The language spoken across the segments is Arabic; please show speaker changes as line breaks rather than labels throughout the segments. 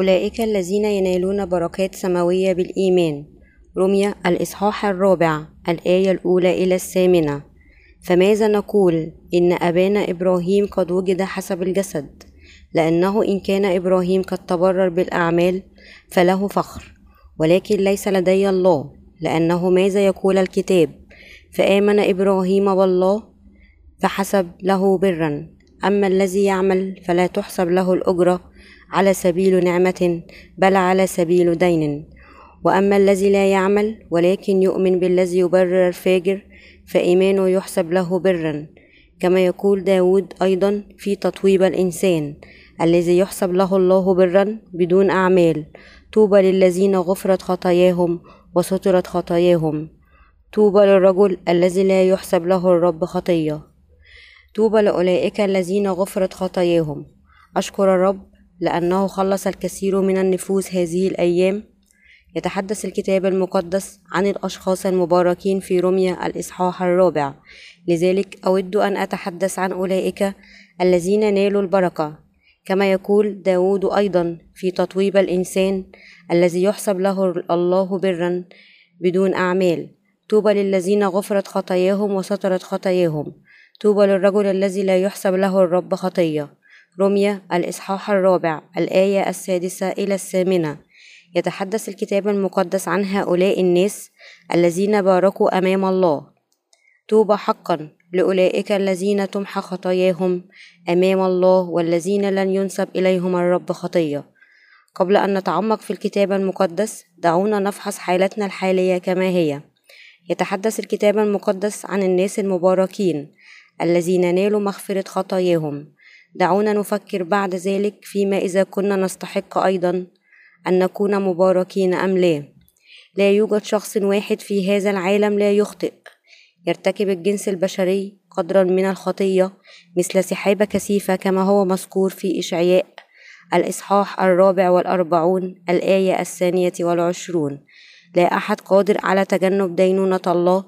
أولئك الذين ينالون بركات سماوية بالإيمان. رمية الإصحاح الرابع الآية الأولى إلى الثامنة. فماذا نقول؟ إن أبانا إبراهيم قد وجد حسب الجسد. لأنه إن كان إبراهيم قد تبرر بالأعمال فله فخر. ولكن ليس لدي الله لأنه ماذا يقول الكتاب؟ فآمن إبراهيم بالله فحسب له برا. أما الذي يعمل فلا تحسب له الأجرة. على سبيل نعمة بل على سبيل دين. وأما الذي لا يعمل ولكن يؤمن بالذي يبرر الفاجر فإيمانه يحسب له برا. كما يقول داود أيضا في تطويب الإنسان الذي يحسب له الله برا بدون أعمال. طوبى للذين غفرت خطاياهم وسترت خطاياهم. طوبى للرجل الذي لا يحسب له الرب خطية. طوبى لأولئك الذين غفرت خطاياهم. أشكر الرب لأنه خلص الكثير من النفوس هذه الأيام. يتحدث الكتاب المقدس عن الأشخاص المباركين في رمية الإصحاح الرابع. لذلك أود أن أتحدث عن أولئك الذين نالوا البركة. كما يقول داود أيضا في تطويب الإنسان الذي يحسب له الله برا بدون أعمال. طوبى للذين غفرت خطاياهم وسترت خطاياهم. طوبى للرجل الذي لا يحسب له الرب خطية. رمية الإصحاح الرابع الآية السادسة إلى الثامنة. يتحدث الكتاب المقدس عن هؤلاء الناس الذين باركوا أمام الله. طوبى حقا لأولئك الذين تمحى خطاياهم أمام الله والذين لن ينسب إليهم الرب خطية. قبل أن نتعمق في الكتاب المقدس دعونا نفحص حالتنا الحالية كما هي. يتحدث الكتاب المقدس عن الناس المباركين الذين نالوا مغفرة خطاياهم. دعونا نفكر بعد ذلك فيما إذا كنا نستحق أيضا أن نكون مباركين أم لا. لا يوجد شخص واحد في هذا العالم لا يخطئ. يرتكب الجنس البشري قدرا من الخطية مثل سحابة كثيفة كما هو مذكور في إشعياء الإصحاح الرابع والأربعون الآية الثانية والعشرون. لا أحد قادر على تجنب دينونة الله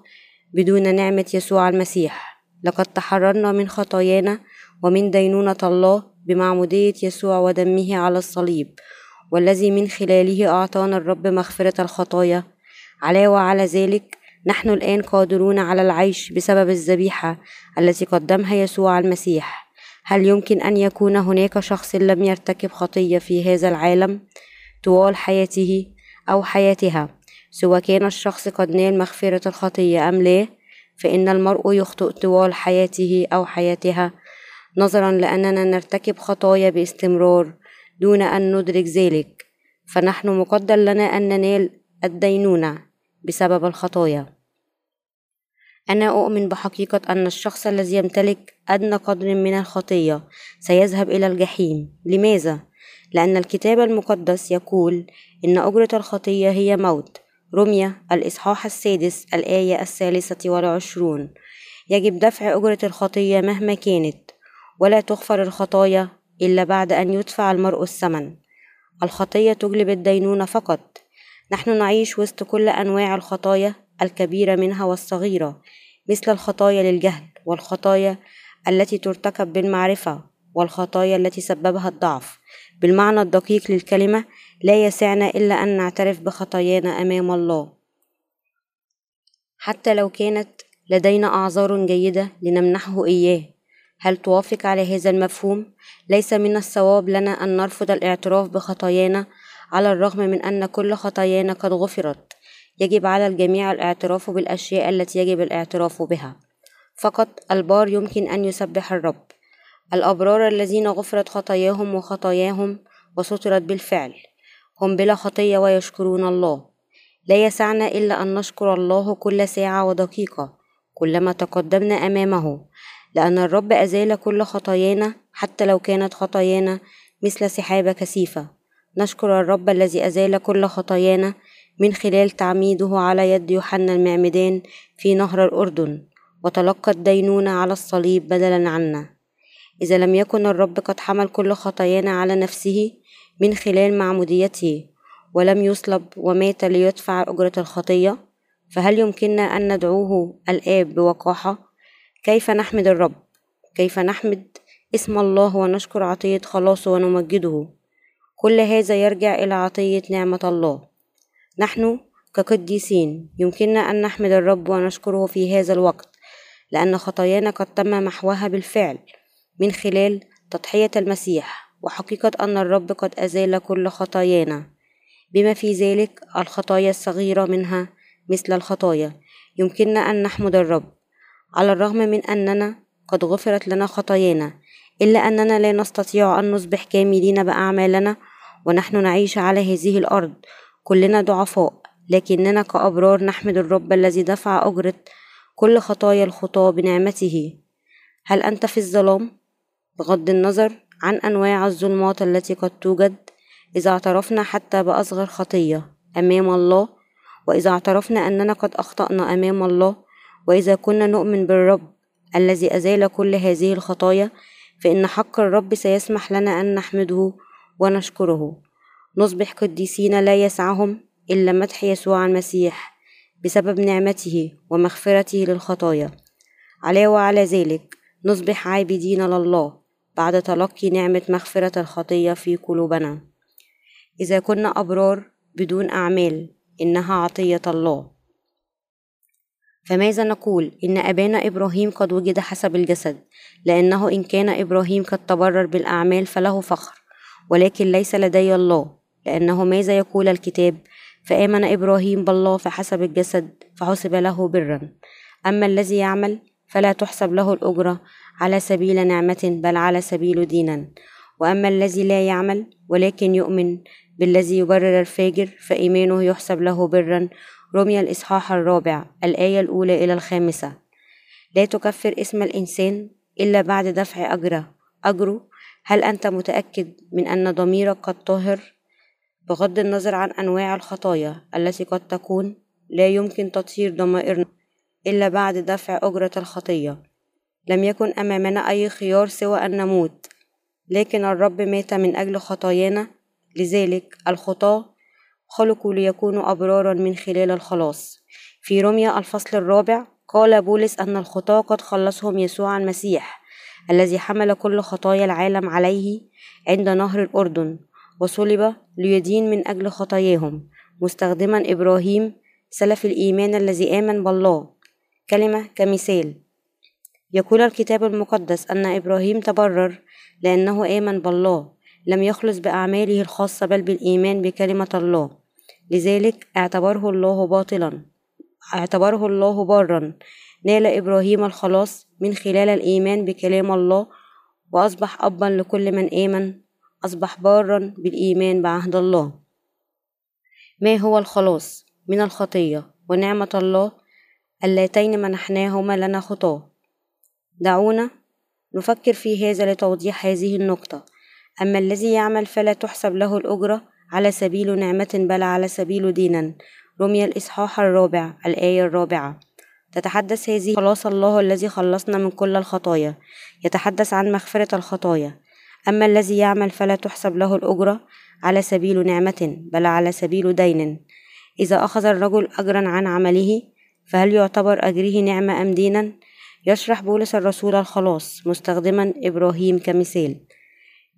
بدون نعمة يسوع المسيح. لقد تحررنا من خطايانا ومن دينونة الله بمعمودية يسوع ودمه على الصليب والذي من خلاله أعطانا الرب مغفرة الخطايا. علاوة على ذلك نحن الآن قادرون على العيش بسبب الذبيحة التي قدمها يسوع المسيح. هل يمكن أن يكون هناك شخص لم يرتكب خطية في هذا العالم؟ طوال حياته أو حياتها؟ سواء كان الشخص قد نال مغفرة الخطية أم لا فإن المرء يخطئ طوال حياته أو حياتها نظرا لأننا نرتكب خطايا باستمرار دون أن ندرك ذلك فنحن مقدر لنا أن ننال الدينونة بسبب الخطايا. أنا أؤمن بحقيقة أن الشخص الذي يمتلك أدنى قدر من الخطية سيذهب إلى الجحيم. لماذا؟ لأن الكتاب المقدس يقول إن أجرة الخطية هي موت. رمية الإصحاح السادس الآية الثالثة والعشرون. يجب دفع أجرة الخطية مهما كانت. ولا تغفر الخطايا إلا بعد أن يدفع المرء الثمن. الخطية تجلب الدينونة فقط. نحن نعيش وسط كل أنواع الخطايا الكبيرة منها والصغيرة مثل الخطايا للجهل والخطايا التي ترتكب بالمعرفة والخطايا التي سببها الضعف. بالمعنى الدقيق للكلمة لا يسعنا إلا أن نعترف بخطايانا أمام الله. حتى لو كانت لدينا أعذار جيدة لنمنحه إياه هل توافق على هذا المفهوم؟ ليس من الصواب لنا أن نرفض الاعتراف بخطايانا على الرغم من أن كل خطايانا قد غفرت. يجب على الجميع الاعتراف بالأشياء التي يجب الاعتراف بها. فقط البار يمكن أن يسبح الرب. الأبرار الذين غفرت خطاياهم وخطاياهم وسترت بالفعل. هم بلا خطية ويشكرون الله. لا يسعنا إلا أن نشكر الله كل ساعة ودقيقة كلما تقدمنا أمامه. لأن الرب أزال كل خطايانا حتى لو كانت خطايانا مثل سحابة كثيفة. نشكر الرب الذي أزال كل خطايانا من خلال تعميده على يد يوحنا المعمدان في نهر الأردن وتلقى الدينونة على الصليب بدلا عنا. إذا لم يكن الرب قد حمل كل خطايانا على نفسه من خلال معموديته ولم يصلب ومات ليدفع أجرة الخطية فهل يمكننا أن ندعوه الآب بوقاحة؟ كيف نحمد الرب؟ كيف نحمد اسم الله ونشكر عطية خلاصه ونمجده؟ كل هذا يرجع إلى عطية نعمة الله. نحن كقديسين يمكننا أن نحمد الرب ونشكره في هذا الوقت لأن خطايانا قد تم محوها بالفعل من خلال تضحية المسيح وحقيقة أن الرب قد أزال كل خطايانا. بما في ذلك الخطايا الصغيرة منها مثل الخطايا. يمكننا أن نحمد الرب. على الرغم من أننا قد غفرت لنا خطايانا إلا أننا لا نستطيع أن نصبح كاملين بأعمالنا ونحن نعيش على هذه الأرض كلنا ضعفاء لكننا كأبرار نحمد الرب الذي دفع أجرة كل خطايا الخطاة بنعمته هل أنت في الظلام؟ بغض النظر عن أنواع الظلمات التي قد توجد إذا اعترفنا حتى بأصغر خطية أمام الله وإذا اعترفنا أننا قد أخطأنا أمام الله وإذا كنا نؤمن بالرب الذي أزال كل هذه الخطايا فإن حق الرب سيسمح لنا أن نحمده ونشكره. نصبح قديسين لا يسعهم إلا مدح يسوع المسيح بسبب نعمته ومغفرته للخطايا. علاوة على ذلك نصبح عابدين لله بعد تلقي نعمة مغفرة الخطية في قلوبنا. إذا كنا أبرار بدون أعمال إنها عطية الله. فماذا نقول؟ إن أبانا إبراهيم قد وجد حسب الجسد لأنه إن كان إبراهيم قد تبرر بالأعمال فله فخر ولكن ليس لدي الله لأنه ماذا يقول الكتاب؟ فآمن إبراهيم بالله فحسب الجسد فحسب له برا. أما الذي يعمل فلا تحسب له الأجرة على سبيل نعمة بل على سبيل دينا. وأما الذي لا يعمل ولكن يؤمن بالذي يبرر الفاجر فإيمانه يحسب له برا رمي الإصحاح الرابع الآية الأولى إلى الخامسة. لا تكفر اسم الإنسان إلا بعد دفع أجره أجره. هل أنت متأكد من أن ضميرك قد طهر؟ بغض النظر عن أنواع الخطايا التي قد تكون لا يمكن تطهير ضمائرنا إلا بعد دفع أجرة الخطية. لم يكن أمامنا أي خيار سوى أن نموت لكن الرب مات من أجل خطايانا. لذلك الخطاة خلقوا ليكونوا أبرارا من خلال الخلاص. في روميا الفصل الرابع قال بولس أن الخطاة قد خلصهم يسوع المسيح الذي حمل كل خطايا العالم عليه عند نهر الأردن وصلب ليدين من أجل خطاياهم. مستخدما إبراهيم سلف الإيمان الذي آمن بالله. كلمة كمثال. يقول الكتاب المقدس أن إبراهيم تبرر لأنه آمن بالله. لم يخلص بأعماله الخاصة بل بالإيمان بكلمة الله. لذلك اعتبره الله باطلا. اعتبره الله بارا. نال إبراهيم الخلاص من خلال الإيمان بكلام الله وأصبح أبا لكل من آمن. أصبح بارا بالإيمان بعهد الله. ما هو الخلاص من الخطية ونعمة الله؟ اللاتين منحناهما لنا خطاة. دعونا نفكر في هذا لتوضيح هذه النقطة. أما الذي يعمل فلا تحسب له الأجرة على سبيل نعمة بل على سبيل دينا. رمي الإصحاح الرابع الآية الرابعة. تتحدث هذه خلاص الله الذي خلصنا من كل الخطايا. يتحدث عن مغفرة الخطايا. أما الذي يعمل فلا تحسب له الأجرة على سبيل نعمة بل على سبيل دين. إذا أخذ الرجل أجرا عن عمله فهل يعتبر أجره نعمة أم دينا؟ يشرح بولس الرسول الخلاص مستخدما إبراهيم كمثال.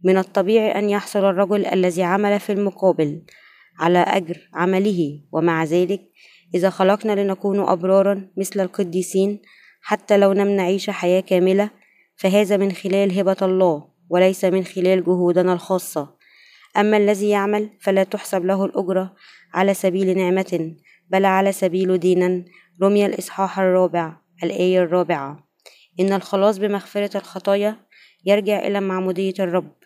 من الطبيعي أن يحصل الرجل الذي عمل في المقابل على أجر عمله. ومع ذلك إذا خلقنا لنكون أبرارا مثل القديسين حتى لو لم نعيش حياة كاملة فهذا من خلال هبة الله وليس من خلال جهودنا الخاصة. أما الذي يعمل فلا تحسب له الأجرة على سبيل نعمة بل على سبيل دينا. رمي الإصحاح الرابع الآية الرابعة. إن الخلاص بمغفرة الخطايا يرجع إلى معمودية الرب.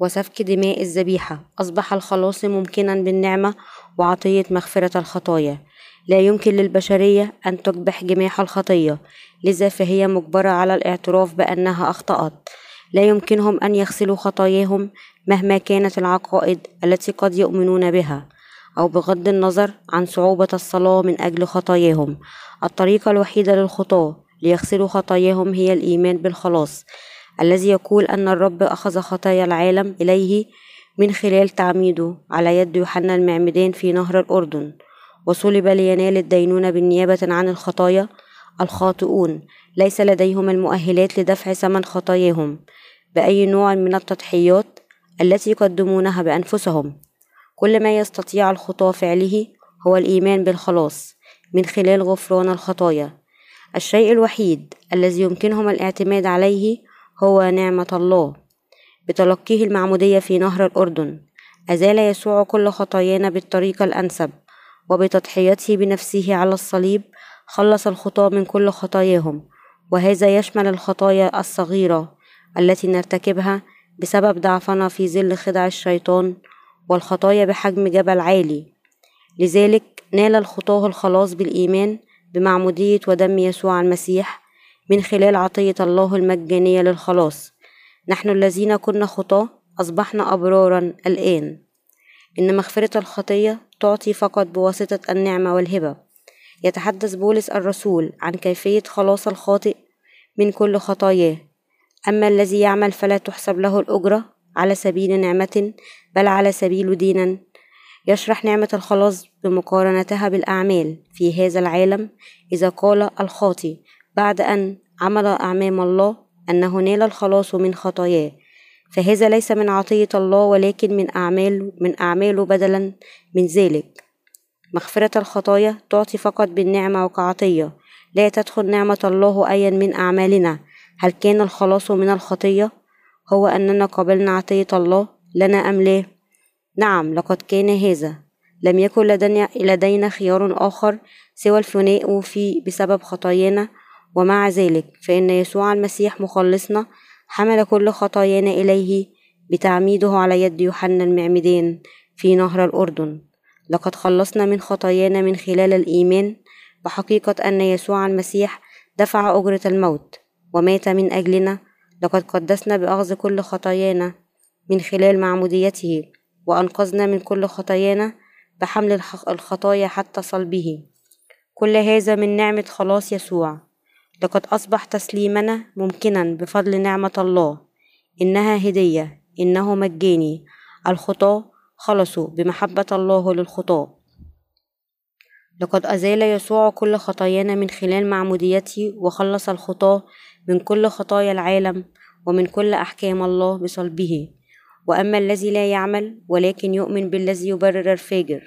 وسفك دماء الذبيحة أصبح الخلاص ممكنا بالنعمة وعطية مغفرة الخطايا. لا يمكن للبشرية أن تكبح جماح الخطية لذا فهي مجبرة على الاعتراف بأنها أخطأت. لا يمكنهم أن يغسلوا خطاياهم مهما كانت العقائد التي قد يؤمنون بها أو بغض النظر عن صعوبة الصلاة من أجل خطاياهم. الطريقة الوحيدة للخطاة ليغسلوا خطاياهم هي الإيمان بالخلاص. الذي يقول أن الرب أخذ خطايا العالم إليه من خلال تعميده على يد يوحنا المعمدان في نهر الأردن وصلب لينال الدينونة بالنيابة عن الخطايا الخاطئون. ليس لديهم المؤهلات لدفع ثمن خطاياهم بأي نوع من التضحيات التي يقدمونها بأنفسهم. كل ما يستطيع الخطاة فعله هو الإيمان بالخلاص من خلال غفران الخطايا. الشيء الوحيد الذي يمكنهم الاعتماد عليه هو نعمة الله. بتلقيه المعمودية في نهر الأردن. أزال يسوع كل خطايانا بالطريقة الأنسب وبتضحيته بنفسه على الصليب خلص الخطاة من كل خطاياهم. وهذا يشمل الخطايا الصغيرة التي نرتكبها بسبب ضعفنا في ظل خدع الشيطان والخطايا بحجم جبل عالي. لذلك نال الخطاه الخلاص بالإيمان بمعمودية ودم يسوع المسيح من خلال عطية الله المجانية للخلاص. نحن الذين كنا خطاة أصبحنا أبرارا الآن. إن مغفرة الخطية تعطي فقط بواسطة النعمة والهبة. يتحدث بولس الرسول عن كيفية خلاص الخاطئ من كل خطاياه. أما الذي يعمل فلا تحسب له الأجرة على سبيل نعمة بل على سبيل دينا. يشرح نعمة الخلاص بمقارنتها بالأعمال في هذا العالم إذا قال الخاطي بعد أن عمل أمام الله أنه نال الخلاص من خطاياه. فهذا ليس من عطية الله ولكن من أعمال من أعماله بدلا من ذلك. مغفرة الخطايا تعطي فقط بالنعمة وكعطية. لا تدخل نعمة الله أيا من أعمالنا. هل كان الخلاص من الخطية؟ هو أننا قبلنا عطية الله لنا أم لا؟ نعم لقد كان هذا. لم يكن لدينا خيار آخر سوى الفناء في بسبب خطايانا ومع ذلك فإن يسوع المسيح مخلصنا حمل كل خطايانا إليه بتعميده على يد يوحنا المعمدان في نهر الأردن. لقد خلصنا من خطايانا من خلال الإيمان بحقيقة أن يسوع المسيح دفع أجرة الموت ومات من أجلنا. لقد قدسنا بأخذ كل خطايانا من خلال معموديته وأنقذنا من كل خطايانا بحمل الخطايا حتى صلبه. كل هذا من نعمة خلاص يسوع. لقد أصبح تسليمنا ممكنا بفضل نعمة الله. إنها هدية. إنه مجاني. الخطاة خلصوا بمحبة الله للخطاة لقد أزال يسوع كل خطايانا من خلال معموديته وخلص الخطاة من كل خطايا العالم ومن كل أحكام الله بصلبه. وأما الذي لا يعمل ولكن يؤمن بالذي يبرر الفاجر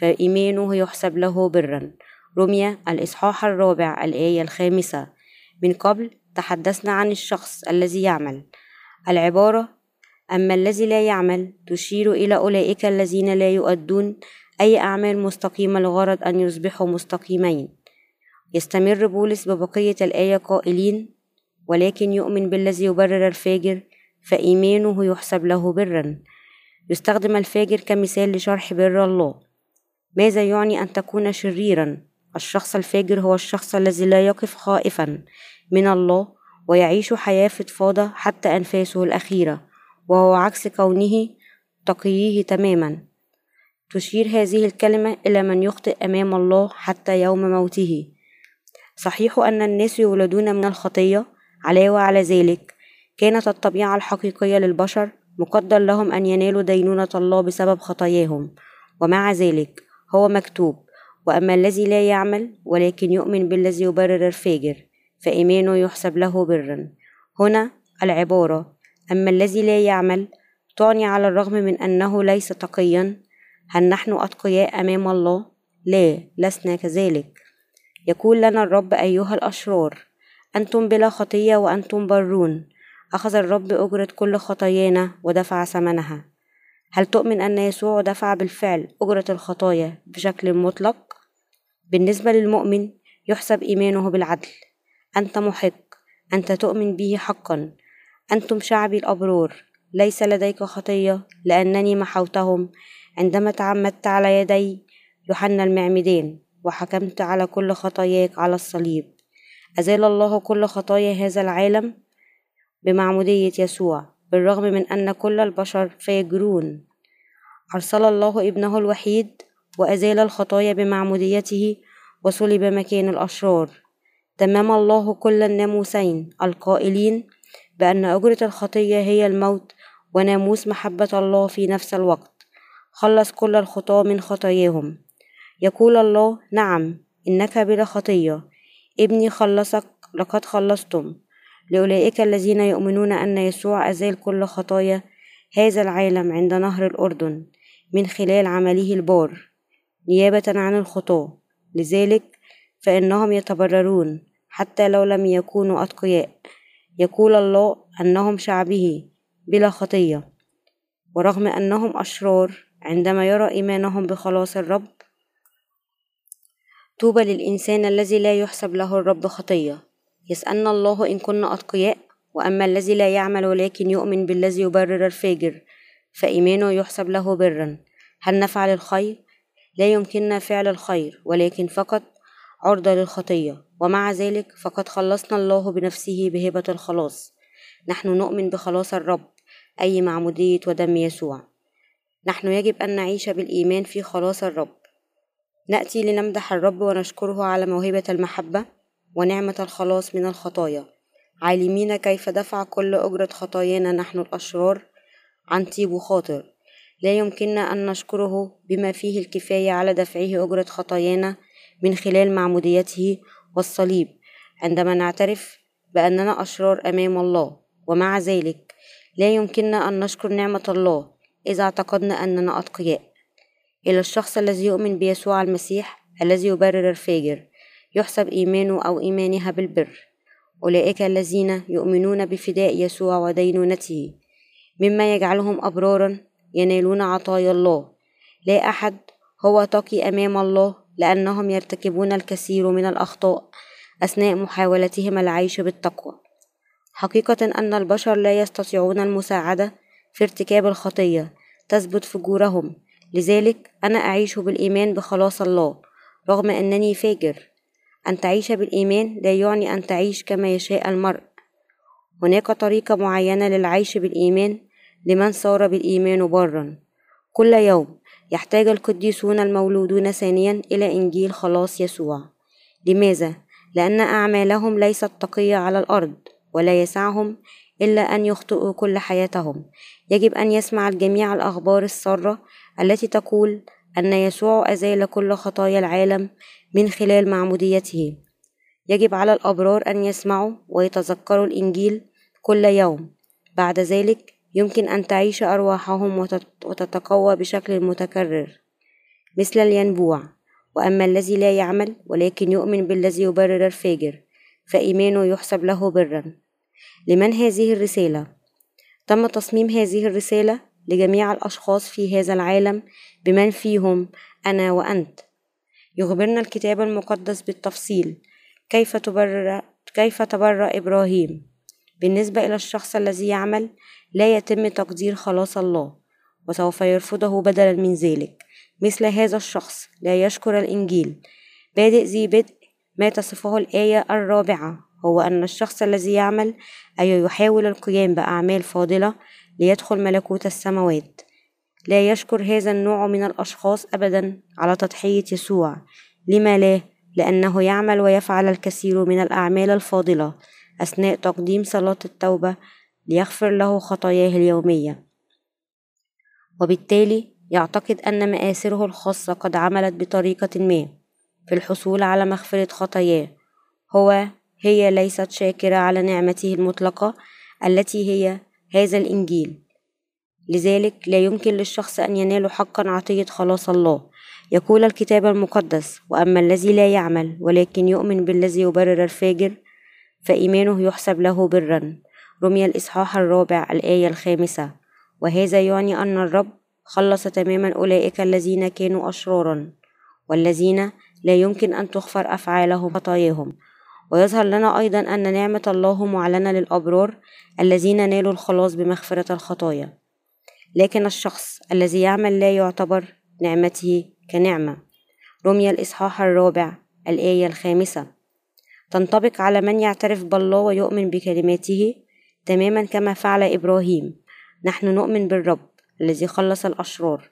فإيمانه يحسب له برا. رمية الإصحاح الرابع الآية الخامسة. من قبل تحدثنا عن الشخص الذي يعمل. العبارة أما الذي لا يعمل تشير إلى أولئك الذين لا يؤدون أي أعمال مستقيمة لغرض أن يصبحوا مستقيمين. يستمر بولس ببقية الآية قائلين ولكن يؤمن بالذي يبرر الفاجر فإيمانه يحسب له برا. يستخدم الفاجر كمثال لشرح بر الله. ماذا يعني أن تكون شريرا؟ الشخص الفاجر هو الشخص الذي لا يقف خائفا من الله ويعيش حياة فضفاضة حتى أنفاسه الأخيرة وهو عكس كونه تقيه تماما. تشير هذه الكلمة إلى من يخطئ أمام الله حتى يوم موته. صحيح أن الناس يولدون من الخطية علاوة على ذلك كانت الطبيعة الحقيقية للبشر مقدر لهم أن ينالوا دينونة الله بسبب خطاياهم ومع ذلك هو مكتوب وأما الذي لا يعمل ولكن يؤمن بالذي يبرر الفاجر فإيمانه يحسب له برا. هنا العبارة أما الذي لا يعمل تعني على الرغم من أنه ليس تقيا. هل نحن أتقياء أمام الله؟ لا لسنا كذلك. يقول لنا الرب أيها الأشرار أنتم بلا خطية وأنتم برون. أخذ الرب أجرة كل خطايانا ودفع ثمنها. هل تؤمن أن يسوع دفع بالفعل أجرة الخطايا بشكل مطلق؟ بالنسبة للمؤمن يحسب إيمانه بالعدل. أنت محق. أنت تؤمن به حقا. أنتم شعبي الأبرار. ليس لديك خطية لأنني محوتهم. عندما تعمدت على يدي يوحنا المعمدان وحكمت على كل خطاياك على الصليب. أزال الله كل خطايا هذا العالم؟ بمعمودية يسوع بالرغم من أن كل البشر فيجرون أرسل الله ابنه الوحيد وأزال الخطايا بمعموديته وصلب مكان الأشرار. تمام الله كل الناموسين القائلين بأن أجرة الخطية هي الموت وناموس محبة الله في نفس الوقت. خلص كل الخطاة من خطاياهم. يقول الله نعم إنك بلا خطية. ابني خلصك لقد خلصتم. لأولئك الذين يؤمنون أن يسوع أزال كل خطايا هذا العالم عند نهر الأردن من خلال عمله البار. نيابة عن الخطاة لذلك فإنهم يتبررون حتى لو لم يكونوا أتقياء. يقول الله أنهم شعبه بلا خطية. ورغم أنهم أشرار عندما يرى إيمانهم بخلاص الرب طوبى للإنسان الذي لا يحسب له الرب خطية. يسألنا الله إن كنا أتقياء وأما الذي لا يعمل ولكن يؤمن بالذي يبرر الفاجر فإيمانه يحسب له برا. هل نفعل الخير؟ لا يمكننا فعل الخير ولكن فقط عرضة للخطية. ومع ذلك فقد خلصنا الله بنفسه بهبة الخلاص. نحن نؤمن بخلاص الرب أي معمودية ودم يسوع. نحن يجب أن نعيش بالإيمان في خلاص الرب. نأتي لنمدح الرب ونشكره على موهبة المحبة ونعمة الخلاص من الخطايا. عالمين كيف دفع كل أجرة خطايانا نحن الأشرار عن طيب وخاطر. لا يمكننا أن نشكره بما فيه الكفاية على دفعه أجرة خطايانا من خلال معموديته والصليب. عندما نعترف بأننا أشرار أمام الله ومع ذلك لا يمكننا أن نشكر نعمة الله إذا اعتقدنا أننا أتقياء. إلى الشخص الذي يؤمن بيسوع المسيح الذي يبرر الفاجر يحسب إيمانه أو إيمانها بالبر. أولئك الذين يؤمنون بفداء يسوع ودينونته مما يجعلهم أبرارا ينالون عطايا الله. لا أحد هو تقي أمام الله لأنهم يرتكبون الكثير من الأخطاء أثناء محاولتهم العيش بالتقوى. حقيقة أن البشر لا يستطيعون المساعدة في ارتكاب الخطية تثبت فجورهم. لذلك أنا أعيش بالإيمان بخلاص الله رغم أنني فاجر. أن تعيش بالإيمان لا يعني أن تعيش كما يشاء المرء. هناك طريقة معينة للعيش بالإيمان لمن صار بالإيمان برا. كل يوم يحتاج القديسون المولودون ثانيا إلى إنجيل خلاص يسوع. لماذا؟ لأن أعمالهم ليست تقية على الأرض ولا يسعهم إلا أن يخطئوا كل حياتهم. يجب أن يسمع الجميع الأخبار السارة التي تقول أن يسوع أزال كل خطايا العالم من خلال معموديته يجب على الأبرار أن يسمعوا ويتذكروا الإنجيل كل يوم. بعد ذلك يمكن أن تعيش أرواحهم وتتقوى بشكل متكرر مثل الينبوع. وأما الذي لا يعمل ولكن يؤمن بالذي يبرر الفاجر فإيمانه يحسب له برا. لمن هذه الرسالة؟ تم تصميم هذه الرسالة لجميع الأشخاص في هذا العالم بمن فيهم أنا وأنت. يخبرنا الكتاب المقدس بالتفصيل كيف تبرر كيف تبرأ إبراهيم؟ بالنسبة إلى الشخص الذي يعمل لا يتم تقدير خلاص الله وسوف يرفضه بدلا من ذلك. مثل هذا الشخص لا يشكر الإنجيل. بادئ ذي بدء ما تصفه الآية الرابعة هو أن الشخص الذي يعمل أي يحاول القيام بأعمال فاضلة ليدخل ملكوت السماوات. لا يشكر هذا النوع من الأشخاص أبدا على تضحية يسوع. لما لا؟ لأنه يعمل ويفعل الكثير من الأعمال الفاضلة. أثناء تقديم صلاة التوبة ليغفر له خطاياه اليومية. وبالتالي يعتقد أن مآثره الخاصة قد عملت بطريقة ما في الحصول على مغفرة خطاياه. هو هي ليست شاكرة على نعمته المطلقة التي هي هذا الإنجيل. لذلك لا يمكن للشخص أن ينال حقا عطية خلاص الله. يقول الكتاب المقدس وأما الذي لا يعمل ولكن يؤمن بالذي يبرر الفاجر فإيمانه يحسب له برا. رمي الإصحاح الرابع الآية الخامسة. وهذا يعني أن الرب خلص تماما أولئك الذين كانوا أشرارا والذين لا يمكن أن تغفر أفعالهم خطاياهم ويظهر لنا أيضا أن نعمة الله معلنة للأبرار الذين نالوا الخلاص بمغفرة الخطايا. لكن الشخص الذي يعمل لا يعتبر نعمته كنعمة. رمي الإصحاح الرابع الآية الخامسة. تنطبق على من يعترف بالله ويؤمن بكلماته تماما كما فعل إبراهيم. نحن نؤمن بالرب الذي خلص الأشرار.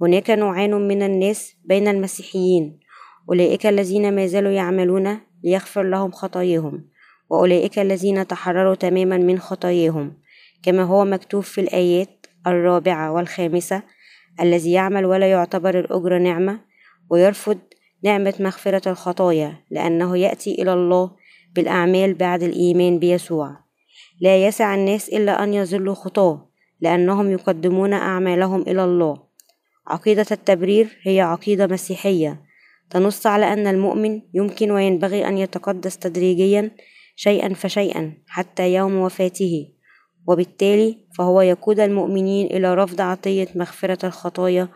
هناك نوعان من الناس بين المسيحيين. أولئك الذين ما زالوا يعملون ليغفر لهم خطاياهم. وأولئك الذين تحرروا تماما من خطاياهم. كما هو مكتوب في الآيات الرابعة والخامسة الذي يعمل ولا يعتبر الأجر نعمة ويرفض نعمة مغفرة الخطايا لأنه يأتي إلى الله بالأعمال بعد الإيمان بيسوع. لا يسع الناس إلا أن يظلوا خطاه لأنهم يقدمون أعمالهم إلى الله. عقيدة التبرير هي عقيدة مسيحية. تنص على أن المؤمن يمكن وينبغي أن يتقدس تدريجيا شيئا فشيئا حتى يوم وفاته وبالتالي فهو يقود المؤمنين إلى رفض عطية مغفرة الخطايا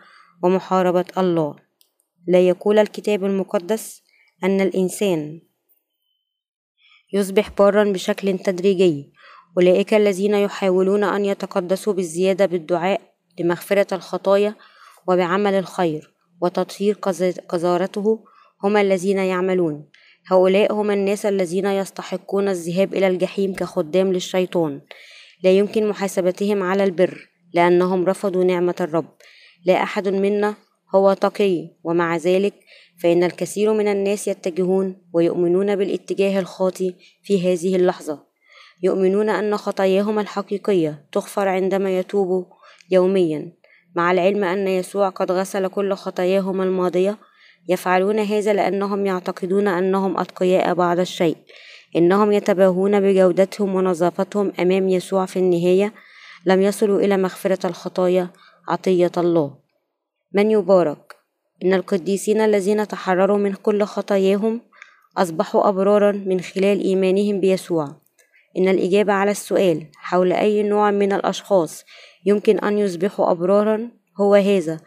ومحاربة الله. لا يقول الكتاب المقدس أن الإنسان يصبح بارا بشكل تدريجي. أولئك الذين يحاولون أن يتقدسوا بالزيادة بالدعاء لمغفرة الخطايا وبعمل الخير وتطهير قذارته هم الذين يعملون. هؤلاء هم الناس الذين يستحقون الذهاب إلى الجحيم كخدام للشيطان. لا يمكن محاسبتهم على البر لأنهم رفضوا نعمة الرب. لا أحد منا هو تقي ومع ذلك فإن الكثير من الناس يتجهون ويؤمنون بالاتجاه الخاطئ في هذه اللحظة. يؤمنون أن خطاياهم الحقيقية تغفر عندما يتوبوا يوميا. مع العلم أن يسوع قد غسل كل خطاياهم الماضية يفعلون هذا لأنهم يعتقدون أنهم أتقياء بعض الشيء. إنهم يتباهون بجودتهم ونظافتهم أمام يسوع في النهاية. لم يصلوا إلى مغفرة الخطايا عطية الله. من يبارك. إن القديسين الذين تحرروا من كل خطاياهم أصبحوا أبرارا من خلال إيمانهم بيسوع. إن الإجابة على السؤال حول أي نوع من الأشخاص يمكن أن يصبحوا أبرارا هو هذا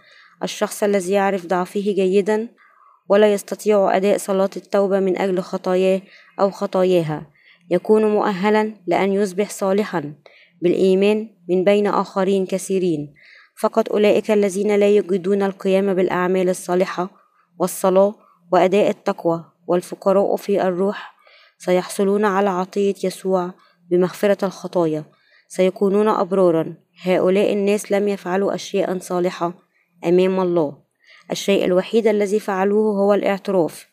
الشخص الذي يعرف ضعفه جيدا ولا يستطيع أداء صلاة التوبة من أجل خطاياه أو خطاياها. يكون مؤهلا لأن يصبح صالحا بالإيمان من بين آخرين كثيرين. فقط أولئك الذين لا يجدون القيام بالأعمال الصالحة والصلاة وأداء التقوى والفقراء في الروح سيحصلون على عطية يسوع بمغفرة الخطايا سيكونون أبرارا. هؤلاء الناس لم يفعلوا أشياء صالحة أمام الله. الشيء الوحيد الذي فعلوه هو الاعتراف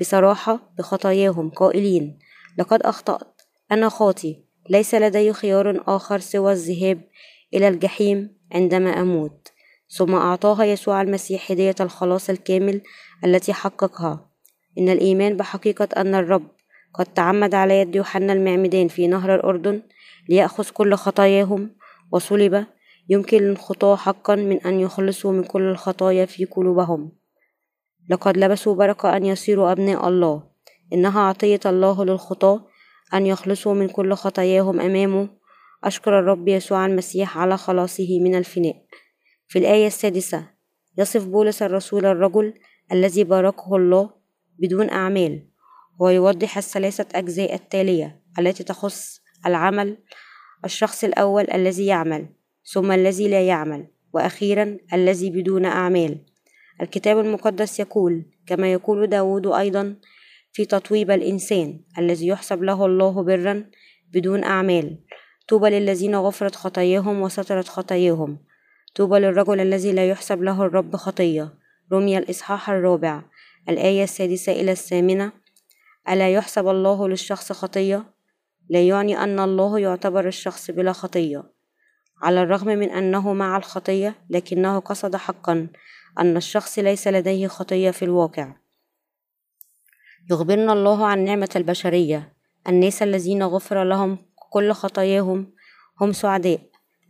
بصراحة بخطاياهم. قائلين لقد أخطأت. أنا خاطي ليس لدي خيار آخر سوى الذهاب إلى الجحيم عندما أموت ثم أعطاها يسوع المسيح هدية الخلاص الكامل التي حققها. إن الإيمان بحقيقة أن الرب قد تعمد على يد يوحنا المعمدان في نهر الأردن ليأخذ كل خطاياهم وصلب يمكن للخطاة حقا من أن يخلصوا من كل الخطايا في قلوبهم. لقد لبسوا بركة أن يصيروا أبناء الله. إنها عطية الله للخطاة أن يخلصوا من كل خطاياهم أمامه أشكر الرب يسوع المسيح على خلاصه من الفناء. في الآية السادسة يصف بولس الرسول الرجل الذي باركه الله بدون أعمال ويوضح الثلاثة أجزاء التالية التي تخص العمل الشخص الأول الذي يعمل ثم الذي لا يعمل وأخيرا الذي بدون أعمال. الكتاب المقدس يقول كما يقول داود أيضا في تطويب الإنسان الذي يحسب له الله برا بدون أعمال. طوبى للذين غفرت خطاياهم وسترت خطاياهم. طوبى للرجل الذي لا يحسب له الرب خطية. رمي الإصحاح الرابع. الآية السادسة إلى الثامنة. ألا يحسب الله للشخص خطية؟ لا يعني أن الله يعتبر الشخص بلا خطية. على الرغم من أنه مع الخطية لكنه قصد حقا أن الشخص ليس لديه خطية في الواقع. يخبرنا الله عن نعمة البشرية. الناس الذين غفر لهم كل خطاياهم هم سعداء.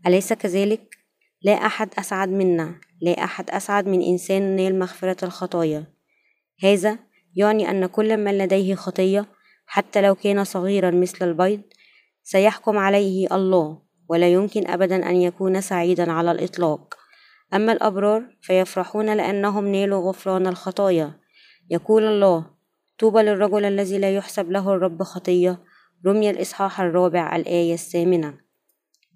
أليس كذلك؟ لا أحد أسعد منا. لا أحد أسعد من إنسان نال مغفرة الخطايا. هذا يعني أن كل من لديه خطية حتى لو كان صغيرا مثل البيض سيحكم عليه الله ولا يمكن أبدا أن يكون سعيدا على الإطلاق. أما الأبرار فيفرحون لأنهم نالوا غفران الخطايا. يقول الله طوبى للرجل الذي لا يحسب له الرب خطية رمي الإصحاح الرابع الآية الثامنة.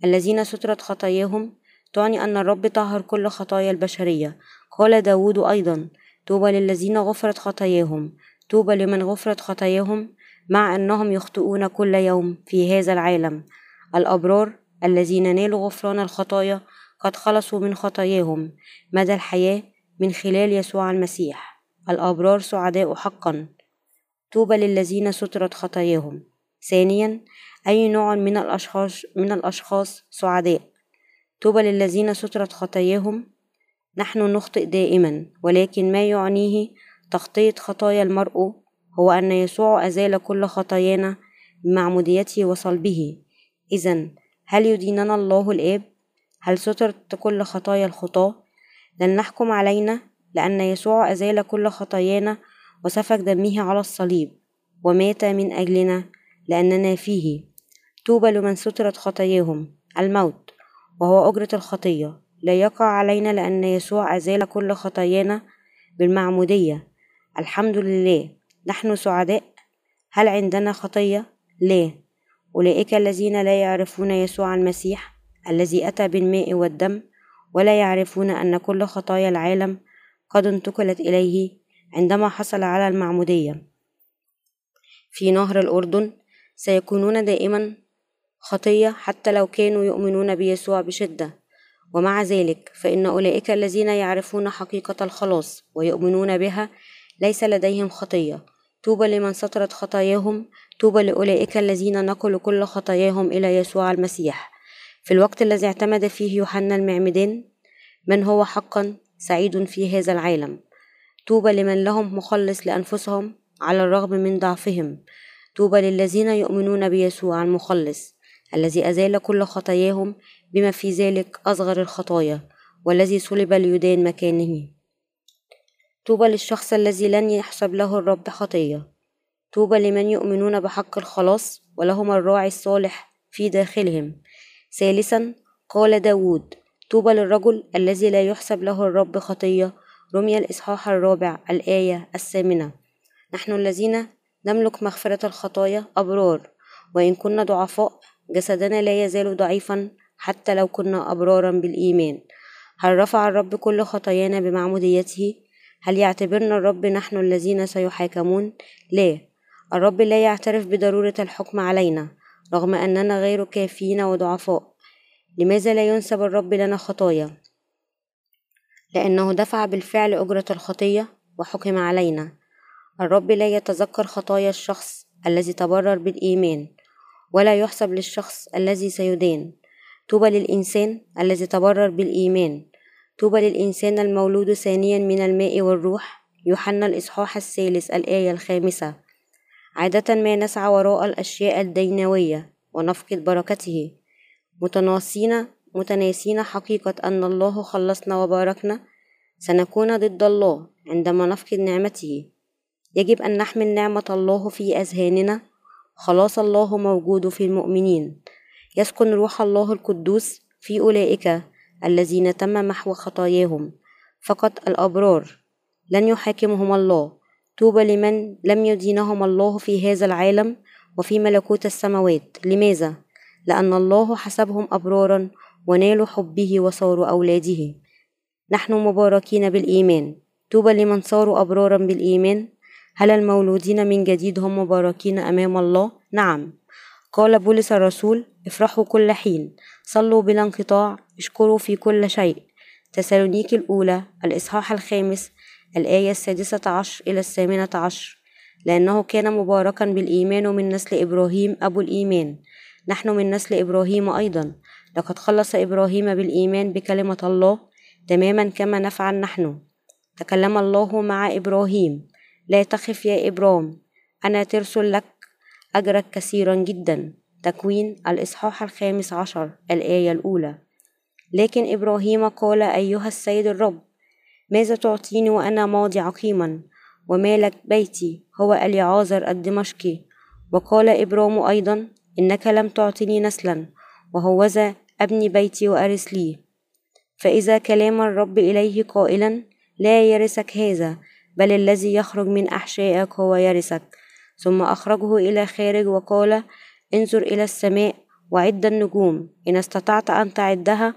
الذين سترت خطاياهم تعني أن الرب طهر كل خطايا البشرية. قال داود أيضا طوبى للذين غفرت خطاياهم طوبى لمن غفرت خطاياهم مع أنهم يخطئون كل يوم في هذا العالم. الأبرار الذين نالوا غفران الخطايا قد خلصوا من خطاياهم. مدى الحياة؟ من خلال يسوع المسيح. الأبرار سعداء حقا. طوبى للذين سترت خطاياهم. ثانيا أي نوع من الأشخاص من الأشخاص سعداء؟ طوبى للذين سترت خطاياهم. نحن نخطئ دائما ولكن ما يعنيه تغطية خطايا المرء هو أن يسوع أزال كل خطايانا بمعموديته وصلبه. إذا هل يديننا الله الآب؟ هل سترت كل خطايا الخطاة؟ لن نحكم علينا لأن يسوع أزال كل خطايانا وسفك دمه على الصليب. ومات من أجلنا لأننا فيه. طوبى لمن سترت خطاياهم. الموت وهو أجرة الخطية. لا يقع علينا لأن يسوع أزال كل خطايانا بالمعمودية. الحمد لله. نحن سعداء. هل عندنا خطية؟ لا. أولئك الذين لا يعرفون يسوع المسيح الذي أتى بالماء والدم ولا يعرفون أن كل خطايا العالم قد انتقلت إليه عندما حصل على المعمودية. في نهر الأردن سيكونون دائما خطية حتى لو كانوا يؤمنون بيسوع بشدة. ومع ذلك فإن أولئك الذين يعرفون حقيقة الخلاص ويؤمنون بها ليس لديهم خطية. طوبى لمن سترت خطاياهم. طوبى لأولئك الذين نقلوا كل خطاياهم إلى يسوع المسيح. في الوقت الذي اعتمد فيه يوحنا المعمدان من هو حقا سعيد في هذا العالم؟ طوبى لمن لهم مخلص لأنفسهم على الرغم من ضعفهم. طوبى للذين يؤمنون بيسوع المخلص الذي أزال كل خطاياهم بما في ذلك أصغر الخطايا والذي صلب ليدان مكانه. طوبى للشخص الذي لن يحسب له الرب خطية. طوبى لمن يؤمنون بحق الخلاص ولهم الراعي الصالح في داخلهم. ثالثا قال داود طوبى للرجل الذي لا يحسب له الرب خطية. رمي الإصحاح الرابع الآية الثامنة. نحن الذين نملك مغفرة الخطايا أبرار. وإن كنا ضعفاء جسدنا لا يزال ضعيفا حتى لو كنا أبرارا بالإيمان. هل رفع الرب كل خطايانا بمعموديته؟ هل يعتبرنا الرب نحن الذين سيحاكمون؟ لا. الرب لا يعترف بضرورة الحكم علينا رغم أننا غير كافيين وضعفاء. لماذا لا ينسب الرب لنا خطايا؟ لأنه دفع بالفعل أجرة الخطية وحكم علينا. الرب لا يتذكر خطايا الشخص الذي تبرر بالإيمان ولا يحسب للشخص الذي سيدان. طوبى للإنسان الذي تبرر بالإيمان. طوبى للإنسان المولود ثانيا من الماء والروح. يوحنا الإصحاح الثالث الآية الخامسة. عادة ما نسعى وراء الأشياء الدينوية ونفقد بركته. متناصين متناسين حقيقة أن الله خلصنا وباركنا. سنكون ضد الله عندما نفقد نعمته. يجب أن نحمل نعمة الله في أذهاننا. خلاص الله موجود في المؤمنين. يسكن روح الله القدوس في أولئك الذين تم محو خطاياهم. فقط الأبرار. لن يحاكمهم الله. طوبى لمن لم يدينهم الله في هذا العالم وفي ملكوت السماوات. لماذا؟ لأن الله حسبهم أبرارا ونالوا حبه وصاروا أولاده. نحن مباركين بالإيمان. طوبى لمن صاروا أبرارا بالإيمان. هل المولودين من جديد هم مباركين أمام الله؟ نعم. قال بولس الرسول افرحوا كل حين. صلوا بلا انقطاع. اشكروا في كل شيء. تسالونيك الأولى الإصحاح الخامس الآية السادسة عشر إلى الثامنة عشر. لأنه كان مباركا بالإيمان من نسل إبراهيم أبو الإيمان. نحن من نسل إبراهيم أيضا. لقد خلص إبراهيم بالإيمان بكلمة الله تماما كما نفعل نحن. تكلم الله مع إبراهيم. لا تخف يا إبرام أنا ترسل لك أجرك كثيرا جدا. تكوين الإصحاح الخامس عشر الآية الأولى. لكن إبراهيم قال أيها السيد الرب ماذا تعطيني وأنا ماضي عقيما؟ ومالك بيتي؟ هو اليعازر الدمشقي. وقال إبرام أيضا إنك لم تعطني نسلا وهوذا أبني بيتي وأرث لي. فإذا كلام الرب إليه قائلا لا يرثك هذا. بل الذي يخرج من أحشائك هو يرثك. ثم أخرجه إلى خارج وقال انظر إلى السماء وعد النجوم. إن استطعت أن تعدها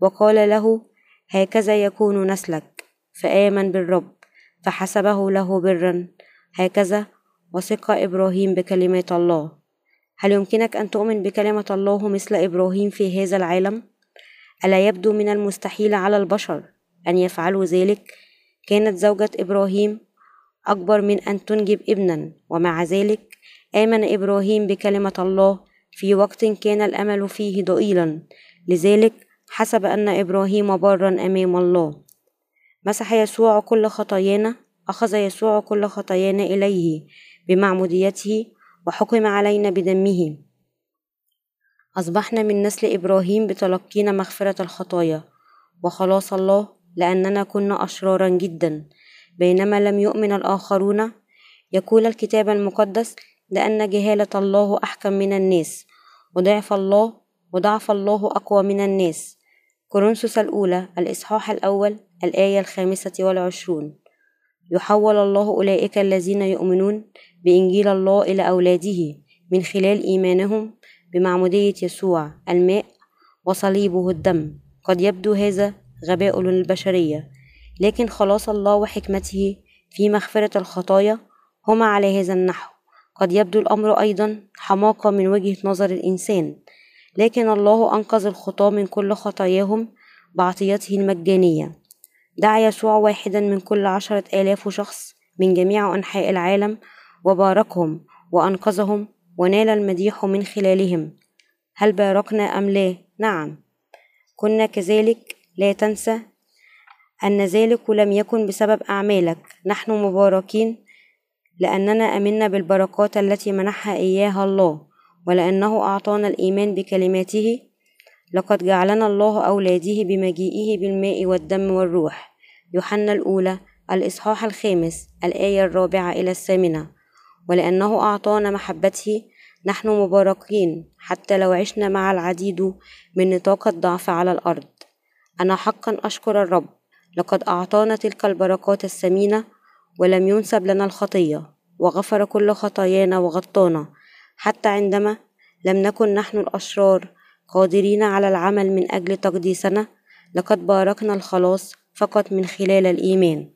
وقال له هكذا يكون نسلك. فآمن بالرب فحسبه له برا. هكذا وثق إبراهيم بكلمات الله. هل يمكنك أن تؤمن بكلمة الله مثل إبراهيم في هذا العالم؟ ألا يبدو من المستحيل على البشر أن يفعلوا ذلك؟ كانت زوجة إبراهيم أكبر من أن تنجب ابنا ومع ذلك آمن إبراهيم بكلمة الله في وقت كان الأمل فيه ضئيلا. لذلك حسب أن إبراهيم بارا أمام الله. مسح يسوع كل خطايانا أخذ يسوع كل خطايانا إليه بمعموديته وحكم علينا بدمه. أصبحنا من نسل إبراهيم بتلقينا مغفرة الخطايا وخلاص الله لأننا كنا أشرارا جدا. بينما لم يؤمن الآخرون يقول الكتاب المقدس لأن جهالة الله أحكم من الناس وضعف الله وضعف الله أقوى من الناس. كورنثوس الأولى الإصحاح الأول الآية الخامسة والعشرون. يحول الله أولئك الذين يؤمنون بإنجيل الله إلى أولاده من خلال إيمانهم بمعمودية يسوع الماء وصليبه الدم. قد يبدو هذا غباء للبشرية. لكن خلاص الله وحكمته في مغفرة الخطايا هما على هذا النحو. قد يبدو الأمر أيضا حماقة من وجهة نظر الإنسان. لكن الله أنقذ الخطاة من كل خطاياهم بعطيته المجانية. دعا يسوع واحدا من كل عشرة آلاف شخص من جميع أنحاء العالم وباركهم وأنقذهم ونال المديح من خلالهم. هل باركنا أم لا؟ نعم. كنا كذلك لا تنسى أن ذلك لم يكن بسبب أعمالك. نحن مباركين لأننا أمنا بالبركات التي منحها إياها الله ولأنه أعطانا الإيمان بكلماته. لقد جعلنا الله أولاده بمجيئه بالماء والدم والروح. يوحنا الأولى الإصحاح الخامس الآية الرابعة إلى الثامنة. ولأنه أعطانا محبته نحن مباركين حتى لو عشنا مع العديد من نطاق الضعف على الأرض. أنا حقا أشكر الرب. لقد أعطانا تلك البركات الثمينة ولم ينسب لنا الخطية وغفر كل خطايانا وغطانا. حتى عندما لم نكن نحن الأشرار قادرين على العمل من أجل تقديسنا لقد باركنا الخلاص فقط من خلال الإيمان.